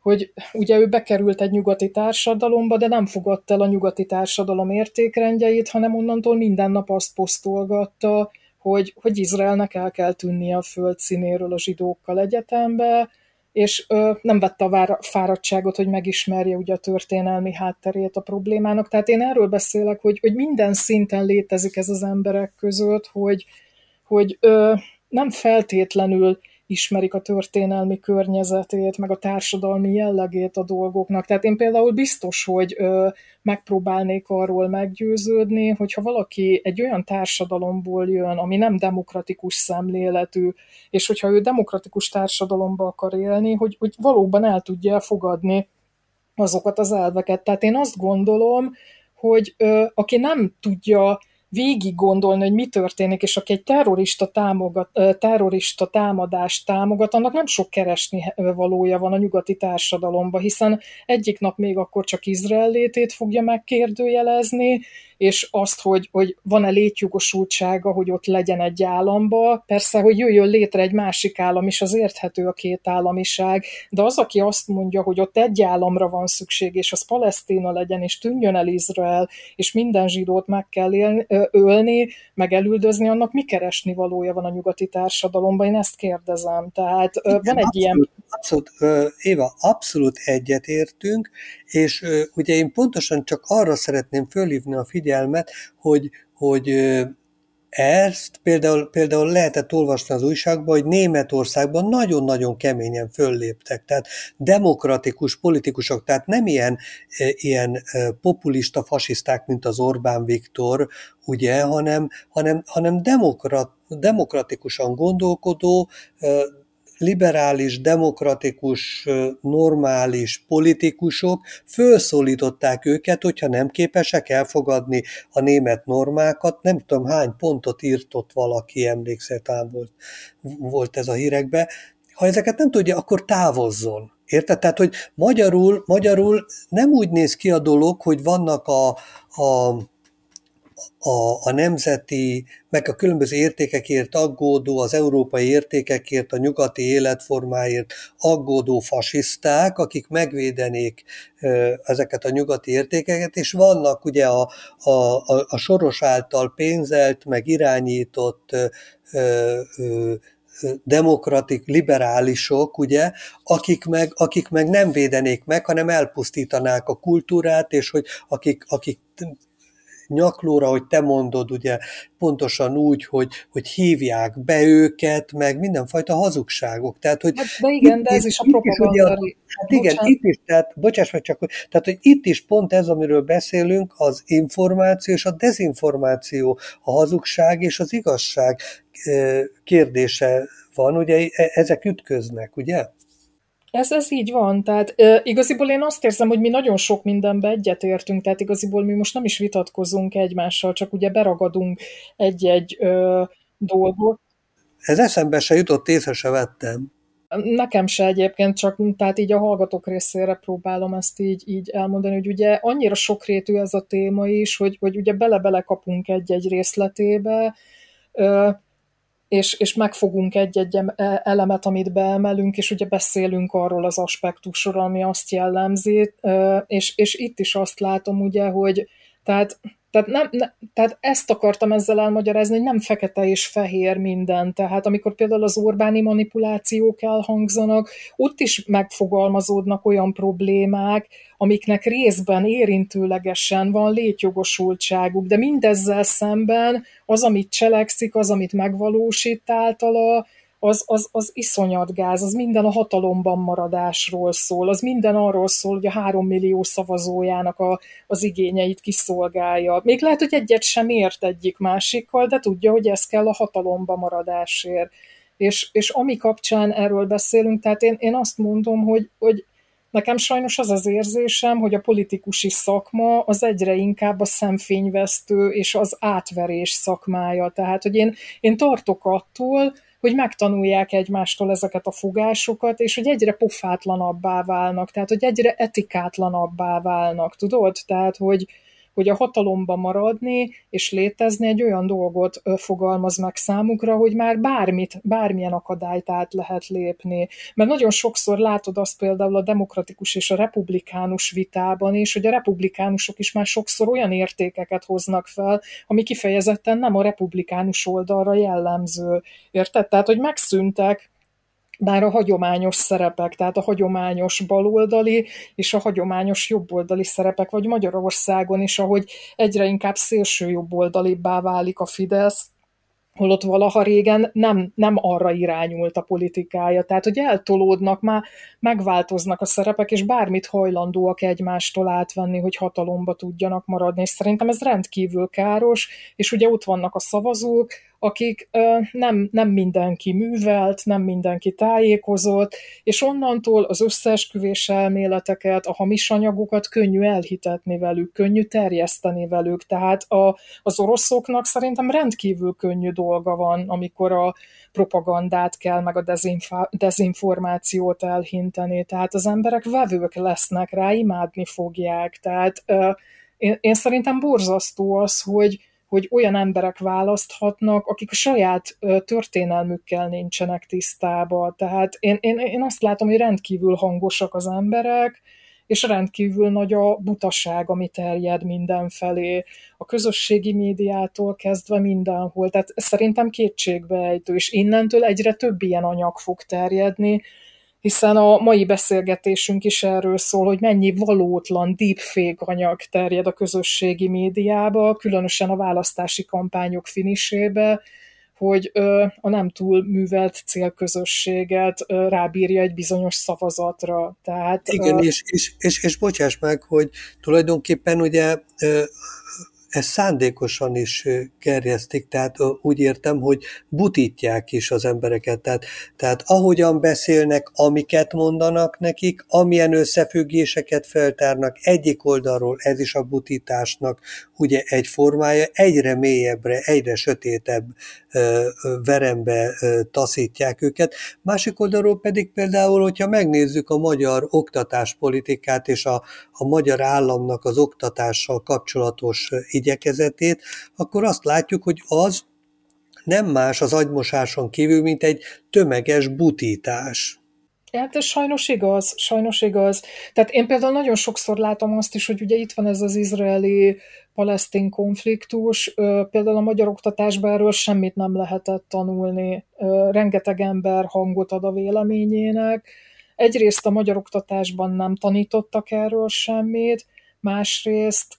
hogy ugye ő bekerült egy nyugati társadalomba, de nem fogadta el a nyugati társadalom értékrendjeit, hanem onnantól minden nap azt posztolgatta, hogy, hogy Izraelnek el kell tűnnie a föld színéről a zsidókkal egyetembe, és ö, nem vette a vára, fáradtságot, hogy megismerje ugye a történelmi hátterét a problémának. Tehát én erről beszélek, hogy, hogy minden szinten létezik ez az emberek között, hogy, hogy ö, nem feltétlenül ismerik a történelmi környezetét, meg a társadalmi jellegét a dolgoknak. Tehát én például biztos, hogy ö, megpróbálnék arról meggyőződni, hogyha valaki egy olyan társadalomból jön, ami nem demokratikus szemléletű, és hogyha ő demokratikus társadalomba akar élni, hogy, hogy valóban el tudja fogadni azokat az elveket. Tehát én azt gondolom, hogy ö, aki nem tudja végig gondolni, hogy mi történik, és aki egy terrorista, támogat, terrorista támadást támogat, annak nem sok keresni valója van a nyugati társadalomban, hiszen egyik nap még akkor csak Izrael létét fogja megkérdőjelezni, és azt, hogy, hogy van-e létjogosultsága, hogy ott legyen egy államba. Persze, hogy jöjjön létre egy másik állam is, az érthető a két államiság, de az, aki azt mondja, hogy ott egy államra van szükség, és az Palesztina legyen, és tűnjön el Izrael, és minden zsidót meg kell élni, ölni, meg elüldözni, annak mi keresni valója van a nyugati társadalomban? Én ezt kérdezem. Tehát Igen, van egy abszolút, ilyen... Abszolút, Éva, abszolút egyetértünk, és ugye én pontosan csak arra szeretném fölhívni a figyelmet, hogy, hogy ezt például, például lehetett olvasni az újságban, hogy Németországban nagyon-nagyon keményen fölléptek, tehát demokratikus politikusok, tehát nem ilyen, ilyen populista fasiszták, mint az Orbán Viktor, ugye, hanem, hanem, hanem demokrat, demokratikusan gondolkodó, liberális, demokratikus, normális politikusok fölszólították őket, hogyha nem képesek elfogadni a német normákat, nem tudom hány pontot írtott valaki, emlékszel, volt, volt ez a hírekbe, ha ezeket nem tudja, akkor távozzon. Érted? Tehát, hogy magyarul, magyarul nem úgy néz ki a dolog, hogy vannak a, a a, a nemzeti, meg a különböző értékekért aggódó, az európai értékekért, a nyugati életformáért aggódó fasiszták, akik megvédenék ezeket a nyugati értékeket, és vannak ugye a, a, a, a soros által pénzelt, meg irányított ö, ö, demokratik, liberálisok, ugye, akik meg, akik meg nem védenék meg, hanem elpusztítanák a kultúrát, és hogy akik, akik nyaklóra, hogy te mondod, ugye pontosan úgy, hogy, hogy hívják be őket, meg mindenfajta hazugságok. Tehát, hogy hát, de igen, itt, de ez is a propaganda. Hát igen, Bocsánat. itt is, tehát, bocsáss meg csak, tehát, hogy itt is pont ez, amiről beszélünk, az információ és a dezinformáció, a hazugság és az igazság eh, kérdése van, ugye e, ezek ütköznek, ugye? Ez, ez így van, tehát e, igaziból én azt érzem, hogy mi nagyon sok mindenbe egyetértünk, tehát igaziból mi most nem is vitatkozunk egymással, csak ugye beragadunk egy-egy ö, dolgot. Ez eszembe se jutott, észre se vettem. Nekem se egyébként, csak tehát így a hallgatók részére próbálom ezt így, így elmondani, hogy ugye annyira sokrétű ez a téma is, hogy, hogy ugye bele-bele kapunk egy-egy részletébe, és, és megfogunk egy-egy e, elemet, amit beemelünk, és ugye beszélünk arról az aspektusról, ami azt jellemzi, és, és itt is azt látom ugye, hogy tehát tehát, nem, ne, tehát ezt akartam ezzel elmagyarázni, hogy nem fekete és fehér minden. Tehát amikor például az Orbáni manipulációk elhangzanak, ott is megfogalmazódnak olyan problémák, amiknek részben érintőlegesen van létjogosultságuk, de mindezzel szemben az, amit cselekszik, az, amit megvalósít általa, az, az, az iszonyat gáz, az minden a hatalomban maradásról szól, az minden arról szól, hogy a három millió szavazójának a, az igényeit kiszolgálja. Még lehet, hogy egyet sem ért egyik másikkal, de tudja, hogy ez kell a hatalomban maradásért. És, és ami kapcsán erről beszélünk, tehát én, én azt mondom, hogy, hogy Nekem sajnos az az érzésem, hogy a politikusi szakma az egyre inkább a szemfényvesztő és az átverés szakmája. Tehát, hogy én, én tartok attól, hogy megtanulják egymástól ezeket a fogásokat, és hogy egyre pofátlanabbá válnak, tehát hogy egyre etikátlanabbá válnak, tudod? Tehát, hogy, hogy a hatalomba maradni és létezni egy olyan dolgot fogalmaz meg számukra, hogy már bármit, bármilyen akadályt át lehet lépni. Mert nagyon sokszor látod azt például a demokratikus és a republikánus vitában is, hogy a republikánusok is már sokszor olyan értékeket hoznak fel, ami kifejezetten nem a republikánus oldalra jellemző. Érted? Tehát, hogy megszűntek bár a hagyományos szerepek, tehát a hagyományos baloldali és a hagyományos jobboldali szerepek, vagy Magyarországon is, ahogy egyre inkább szélső jobboldalibbá válik a Fidesz, holott valaha régen nem, nem arra irányult a politikája. Tehát, hogy eltolódnak, már megváltoznak a szerepek, és bármit hajlandóak egymástól átvenni, hogy hatalomba tudjanak maradni, és szerintem ez rendkívül káros, és ugye ott vannak a szavazók, akik nem, nem mindenki művelt, nem mindenki tájékozott, és onnantól az összeesküvés elméleteket, a hamis anyagokat könnyű elhitetni velük, könnyű terjeszteni velük. Tehát a, az oroszoknak szerintem rendkívül könnyű dolga van, amikor a propagandát kell, meg a dezinformációt elhinteni. Tehát az emberek vevők lesznek rá, imádni fogják. Tehát én, én szerintem borzasztó az, hogy, hogy olyan emberek választhatnak, akik a saját történelmükkel nincsenek tisztában. Tehát én, én, én azt látom, hogy rendkívül hangosak az emberek, és rendkívül nagy a butaság, ami terjed mindenfelé, a közösségi médiától kezdve mindenhol. Tehát szerintem kétségbeejtő, és innentől egyre több ilyen anyag fog terjedni, hiszen a mai beszélgetésünk is erről szól, hogy mennyi valótlan deepfake anyag terjed a közösségi médiába, különösen a választási kampányok finisébe, hogy a nem túl művelt célközösséget rábírja egy bizonyos szavazatra. Tehát, Igen, és, és, és, és bocsáss meg, hogy tulajdonképpen ugye ezt szándékosan is gerjesztik, tehát úgy értem, hogy butítják is az embereket. Tehát, tehát ahogyan beszélnek, amiket mondanak nekik, amilyen összefüggéseket feltárnak, egyik oldalról ez is a butításnak ugye egy formája, egyre mélyebbre, egyre sötétebb verembe taszítják őket. Másik oldalról pedig például, hogyha megnézzük a magyar oktatáspolitikát és a, a magyar államnak az oktatással kapcsolatos igyekezetét, akkor azt látjuk, hogy az nem más az agymosáson kívül, mint egy tömeges butítás. Hát ez sajnos igaz, sajnos igaz. Tehát én például nagyon sokszor látom azt is, hogy ugye itt van ez az izraeli palesztin konfliktus, például a magyar oktatásban erről semmit nem lehetett tanulni. Rengeteg ember hangot ad a véleményének. Egyrészt a magyar oktatásban nem tanítottak erről semmit, másrészt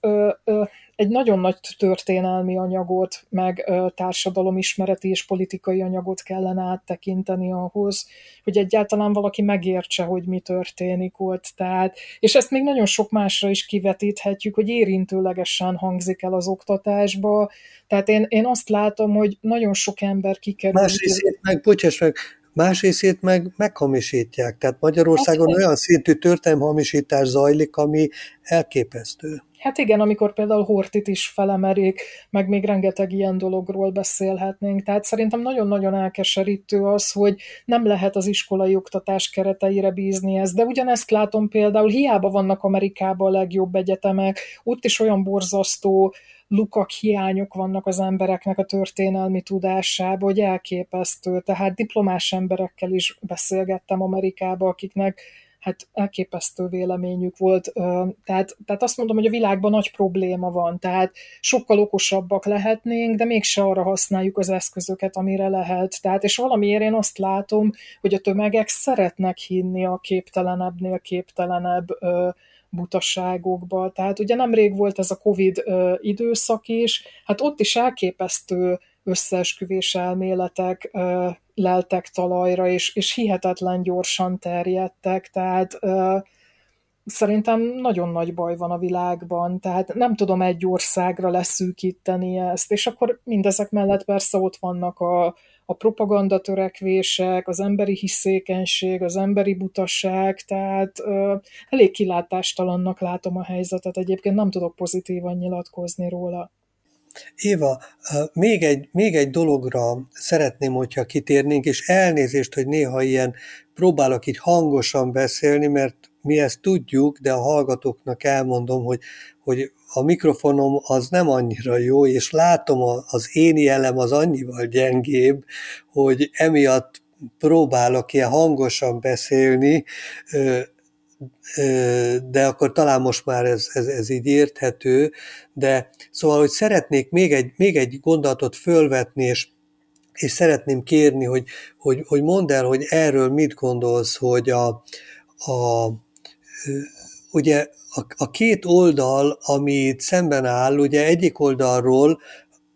egy nagyon nagy történelmi anyagot, meg társadalomismereti és politikai anyagot kellene áttekinteni ahhoz, hogy egyáltalán valaki megértse, hogy mi történik ott. Tehát, és ezt még nagyon sok másra is kivetíthetjük, hogy érintőlegesen hangzik el az oktatásba. Tehát én, én azt látom, hogy nagyon sok ember kikerül. Másrészt meg, bocsáss meg, másrészét meg meghamisítják. Tehát Magyarországon hát, olyan szintű történelmhamisítás zajlik, ami elképesztő. Hát igen, amikor például Hortit is felemerik, meg még rengeteg ilyen dologról beszélhetnénk. Tehát szerintem nagyon-nagyon elkeserítő az, hogy nem lehet az iskolai oktatás kereteire bízni ezt, de ugyanezt látom például, hiába vannak Amerikában a legjobb egyetemek, ott is olyan borzasztó lukak, hiányok vannak az embereknek a történelmi tudásában, hogy elképesztő. Tehát diplomás emberekkel is beszélgettem Amerikába, akiknek hát elképesztő véleményük volt. Tehát, tehát azt mondom, hogy a világban nagy probléma van, tehát sokkal okosabbak lehetnénk, de mégse arra használjuk az eszközöket, amire lehet. Tehát, és valamiért én azt látom, hogy a tömegek szeretnek hinni a képtelenebbnél képtelenebb butaságokba. Tehát ugye nemrég volt ez a Covid időszak is, hát ott is elképesztő összeesküvés elméletek leltek talajra, és, és hihetetlen gyorsan terjedtek, tehát szerintem nagyon nagy baj van a világban, tehát nem tudom egy országra leszűkíteni ezt, és akkor mindezek mellett persze ott vannak a, a propagandatörekvések, az emberi hiszékenység, az emberi butaság, tehát ö, elég kilátástalannak látom a helyzetet, egyébként nem tudok pozitívan nyilatkozni róla. Éva, még egy, még egy dologra szeretném, hogyha kitérnénk, és elnézést, hogy néha ilyen próbálok így hangosan beszélni, mert mi ezt tudjuk, de a hallgatóknak elmondom, hogy, hogy a mikrofonom az nem annyira jó, és látom az én jelem az annyival gyengébb, hogy emiatt próbálok ilyen hangosan beszélni, de akkor talán most már ez, ez, ez így érthető, de szóval, hogy szeretnék még egy, még egy gondolatot fölvetni, és, és szeretném kérni, hogy, hogy, hogy mondd el, hogy erről mit gondolsz, hogy a, a ugye a, a két oldal, ami szemben áll, ugye egyik oldalról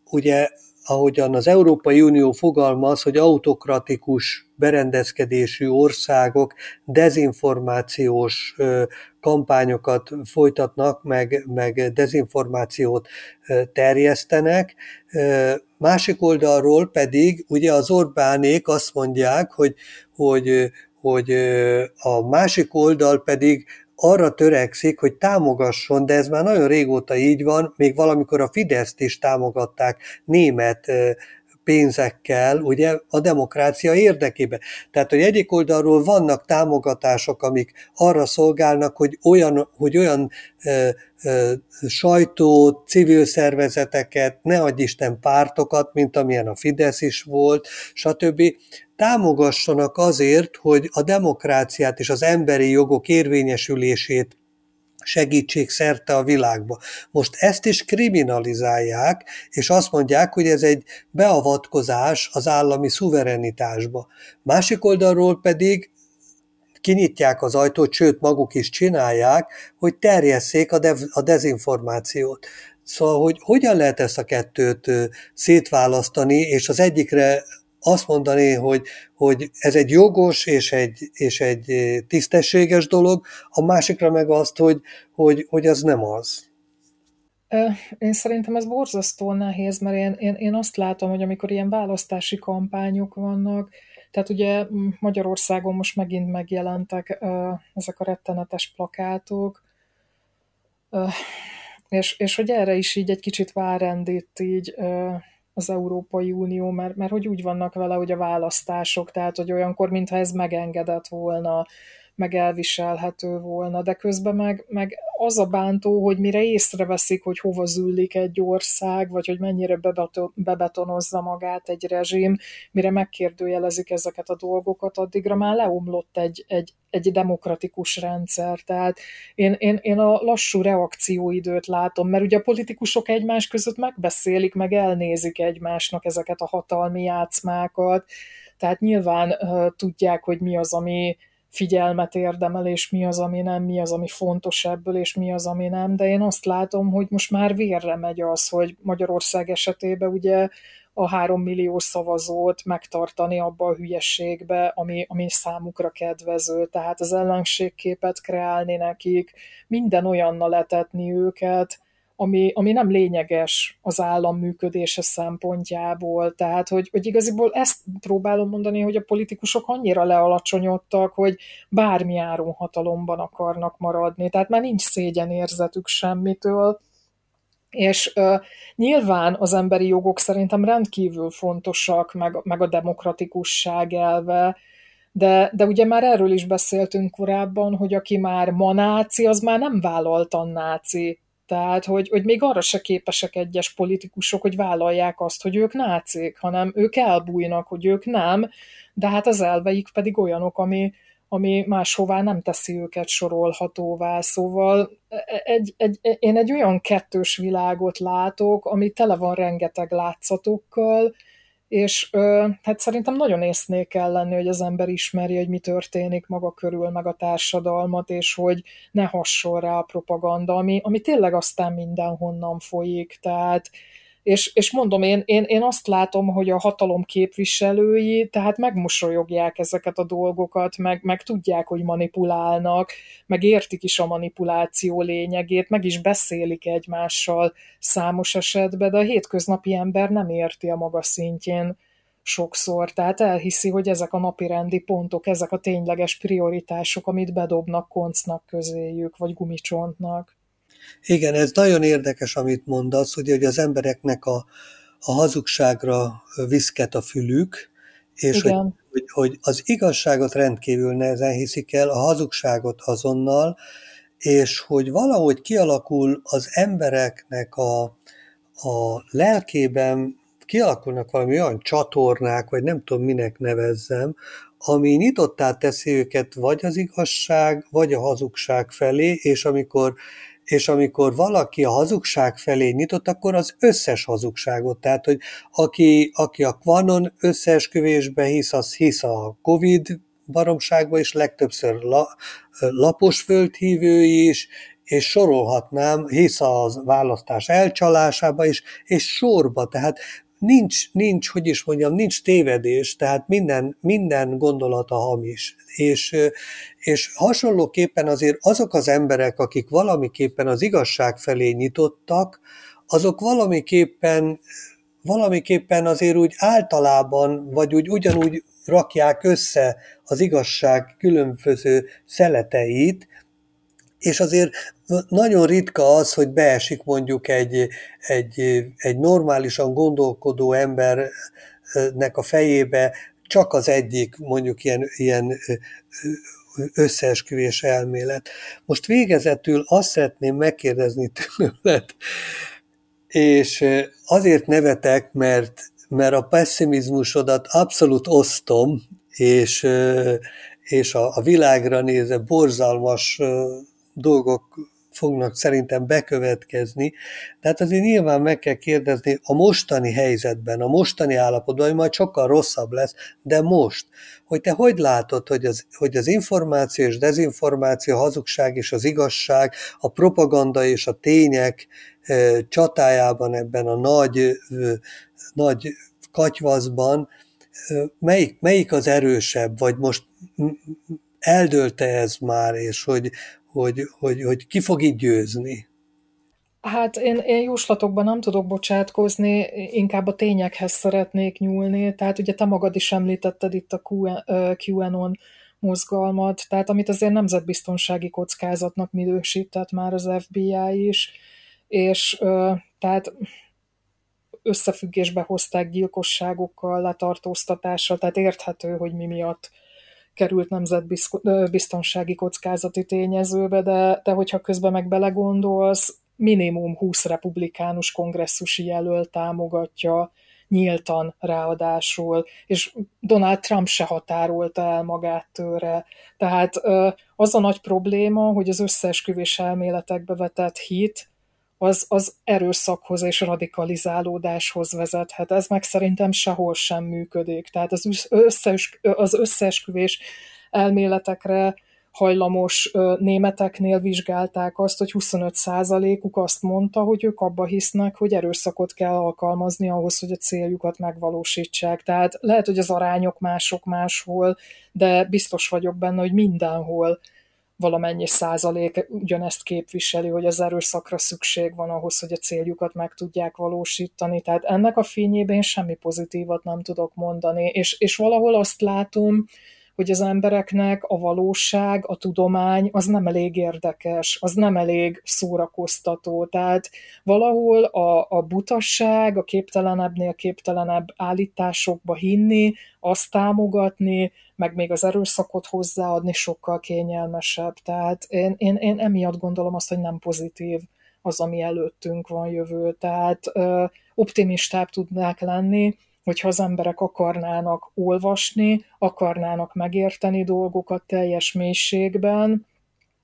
ugye ahogyan az Európai Unió fogalmaz, hogy autokratikus berendezkedésű országok dezinformációs kampányokat folytatnak, meg, meg dezinformációt terjesztenek. Másik oldalról pedig ugye az Orbánék azt mondják, hogy, hogy, hogy a másik oldal pedig arra törekszik, hogy támogasson, de ez már nagyon régóta így van, még valamikor a Fideszt is támogatták német pénzekkel, ugye, a demokrácia érdekében. Tehát, hogy egyik oldalról vannak támogatások, amik arra szolgálnak, hogy olyan, hogy olyan ö, ö, sajtót, civil szervezeteket, ne adj Isten pártokat, mint amilyen a Fidesz is volt, stb támogassanak azért, hogy a demokráciát és az emberi jogok érvényesülését segítsék szerte a világba. Most ezt is kriminalizálják, és azt mondják, hogy ez egy beavatkozás az állami szuverenitásba. Másik oldalról pedig kinyitják az ajtót, sőt maguk is csinálják, hogy terjesszék a, dev, a dezinformációt. Szóval, hogy hogyan lehet ezt a kettőt szétválasztani, és az egyikre azt mondani, hogy, hogy ez egy jogos és egy, és egy tisztességes dolog, a másikra meg azt, hogy, hogy, hogy az nem az. Én szerintem ez borzasztó nehéz, mert én, én, én azt látom, hogy amikor ilyen választási kampányok vannak, tehát ugye Magyarországon most megint megjelentek ezek a rettenetes plakátok, és, és hogy erre is így egy kicsit várendít így az Európai Unió, mert, mert hogy úgy vannak vele, hogy a választások, tehát hogy olyankor, mintha ez megengedett volna, meg elviselhető volna, de közben meg, meg az a bántó, hogy mire észreveszik, hogy hova züllik egy ország, vagy hogy mennyire bebetonozza magát egy rezsim, mire megkérdőjelezik ezeket a dolgokat, addigra már leomlott egy, egy, egy demokratikus rendszer. Tehát én, én, én a lassú reakcióidőt látom, mert ugye a politikusok egymás között megbeszélik, meg elnézik egymásnak ezeket a hatalmi játszmákat, tehát nyilván uh, tudják, hogy mi az, ami, figyelmet érdemel, és mi az, ami nem, mi az, ami fontos ebből, és mi az, ami nem, de én azt látom, hogy most már vérre megy az, hogy Magyarország esetében ugye a három millió szavazót megtartani abba a hülyességbe, ami, ami számukra kedvező, tehát az ellenségképet kreálni nekik, minden olyannal letetni őket, ami, ami nem lényeges az állam működése szempontjából. Tehát, hogy, hogy igaziból ezt próbálom mondani, hogy a politikusok annyira lealacsonyodtak, hogy bármi áron hatalomban akarnak maradni. Tehát már nincs szégyenérzetük semmitől, és uh, nyilván az emberi jogok szerintem rendkívül fontosak, meg, meg a demokratikusság elve, de, de ugye már erről is beszéltünk korábban, hogy aki már ma náci, az már nem vállaltan náci. Tehát, hogy, hogy még arra se képesek egyes politikusok, hogy vállalják azt, hogy ők nácik, hanem ők elbújnak, hogy ők nem, de hát az elveik pedig olyanok, ami, ami máshová nem teszi őket sorolhatóvá. Szóval egy, egy, én egy olyan kettős világot látok, ami tele van rengeteg látszatokkal, és ö, hát szerintem nagyon észnél kell lenni, hogy az ember ismerje, hogy mi történik maga körül, meg a társadalmat, és hogy ne hasson rá a propaganda, ami, ami tényleg aztán mindenhonnan folyik. Tehát és, és mondom, én, én, én azt látom, hogy a hatalom képviselői tehát megmosolyogják ezeket a dolgokat, meg, meg tudják, hogy manipulálnak, meg értik is a manipuláció lényegét, meg is beszélik egymással számos esetben, de a hétköznapi ember nem érti a maga szintjén sokszor, tehát elhiszi, hogy ezek a napi rendi pontok, ezek a tényleges prioritások, amit bedobnak koncnak közéjük, vagy gumicsontnak. Igen, ez nagyon érdekes, amit mondasz, hogy, hogy az embereknek a, a hazugságra viszket a fülük, és hogy, hogy, hogy az igazságot rendkívül nehezen hiszik el, a hazugságot azonnal, és hogy valahogy kialakul az embereknek a, a lelkében, kialakulnak valami olyan csatornák, vagy nem tudom minek nevezzem, ami nyitottá teszi őket vagy az igazság, vagy a hazugság felé, és amikor és amikor valaki a hazugság felé nyitott, akkor az összes hazugságot, tehát hogy aki, aki a Quanon összeesküvésbe hisz, az hisz a Covid baromságba is, legtöbbször la, lapos földhívői is, és sorolhatnám, hisz a választás elcsalásába is, és sorba, tehát nincs, nincs, hogy is mondjam, nincs tévedés, tehát minden, minden gondolata hamis. És, és hasonlóképpen azért azok az emberek, akik valamiképpen az igazság felé nyitottak, azok valamiképpen valamiképpen azért úgy általában, vagy úgy ugyanúgy rakják össze az igazság különböző szeleteit, és azért nagyon ritka az, hogy beesik mondjuk egy, egy, egy normálisan gondolkodó embernek a fejébe csak az egyik mondjuk ilyen, ilyen összeesküvés elmélet. Most végezetül azt szeretném megkérdezni tőled, és azért nevetek, mert, mert a pessimizmusodat abszolút osztom, és, és a, a világra nézve borzalmas dolgok fognak szerintem bekövetkezni. Tehát azért nyilván meg kell kérdezni a mostani helyzetben, a mostani állapotban, hogy majd sokkal rosszabb lesz, de most, hogy te hogy látod, hogy az, hogy az információ és dezinformáció, a hazugság és az igazság, a propaganda és a tények csatájában, ebben a nagy, nagy katyvaszban, melyik, melyik az erősebb, vagy most eldőlte ez már, és hogy, hogy, hogy, hogy ki fog így győzni? Hát én, én jóslatokban nem tudok bocsátkozni, inkább a tényekhez szeretnék nyúlni. Tehát ugye te magad is említetted itt a QAnon mozgalmat, tehát amit azért nemzetbiztonsági kockázatnak minősített már az FBI is, és tehát összefüggésbe hozták gyilkosságokkal, letartóztatással, tehát érthető, hogy mi miatt került nemzetbiztonsági kockázati tényezőbe, de, de hogyha közben meg belegondolsz, minimum 20 republikánus kongresszusi jelölt támogatja nyíltan ráadásul, és Donald Trump se határolta el magát tőle. Tehát az a nagy probléma, hogy az összeesküvés elméletekbe vetett hit, az, az erőszakhoz és radikalizálódáshoz vezethet. Ez meg szerintem sehol sem működik. Tehát az, összes, az összeesküvés elméletekre hajlamos németeknél vizsgálták azt, hogy 25%-uk azt mondta, hogy ők abba hisznek, hogy erőszakot kell alkalmazni ahhoz, hogy a céljukat megvalósítsák. Tehát lehet, hogy az arányok mások máshol, de biztos vagyok benne, hogy mindenhol valamennyi százalék ugyanezt képviseli, hogy az erőszakra szükség van ahhoz, hogy a céljukat meg tudják valósítani. Tehát ennek a fényében én semmi pozitívat nem tudok mondani, és, és valahol azt látom, hogy az embereknek a valóság, a tudomány az nem elég érdekes, az nem elég szórakoztató. Tehát valahol a, a butasság, a képtelenebbnél képtelenebb állításokba hinni, azt támogatni, meg még az erőszakot hozzáadni sokkal kényelmesebb. Tehát én, én, én emiatt gondolom azt, hogy nem pozitív az, ami előttünk van jövő. Tehát ö, optimistább tudnák lenni, hogyha az emberek akarnának olvasni, akarnának megérteni dolgokat teljes mélységben,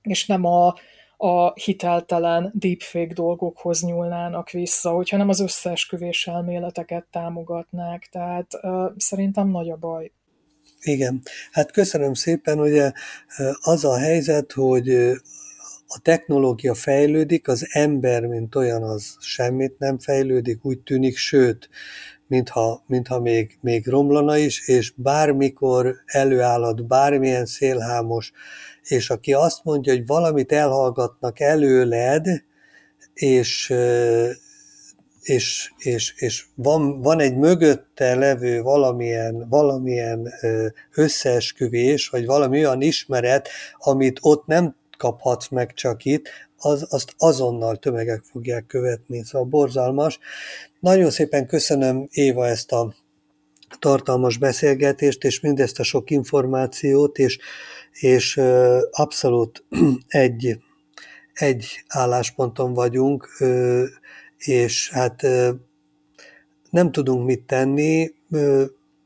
és nem a, a hiteltelen deepfake dolgokhoz nyúlnának vissza, hogyha nem az összeesküvés elméleteket támogatnák. Tehát uh, szerintem nagy a baj. Igen, hát köszönöm szépen, ugye az a helyzet, hogy a technológia fejlődik, az ember, mint olyan, az semmit nem fejlődik, úgy tűnik, sőt, mintha, mintha még, még romlana is, és bármikor előállhat bármilyen szélhámos, és aki azt mondja, hogy valamit elhallgatnak előled, és, és, és, és van, van egy mögötte levő valamilyen, valamilyen összeesküvés, vagy valami olyan ismeret, amit ott nem kaphatsz meg csak itt, az, azt azonnal tömegek fogják követni, szóval borzalmas. Nagyon szépen köszönöm Éva ezt a tartalmas beszélgetést, és mindezt a sok információt, és, és abszolút egy, egy állásponton vagyunk, és hát nem tudunk mit tenni,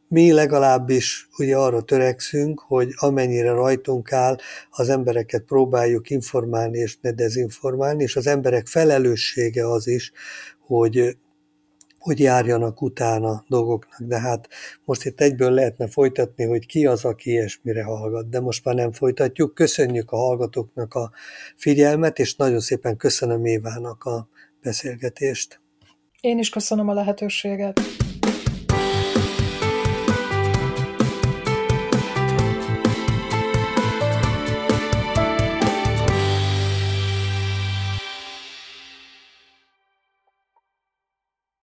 mi legalábbis ugye arra törekszünk, hogy amennyire rajtunk áll, az embereket próbáljuk informálni és ne dezinformálni, és az emberek felelőssége az is, hogy, hogy járjanak utána dolgoknak. De hát most itt egyből lehetne folytatni, hogy ki az, aki ilyesmire hallgat, de most már nem folytatjuk. Köszönjük a hallgatóknak a figyelmet, és nagyon szépen köszönöm Évának a beszélgetést. Én is köszönöm a lehetőséget.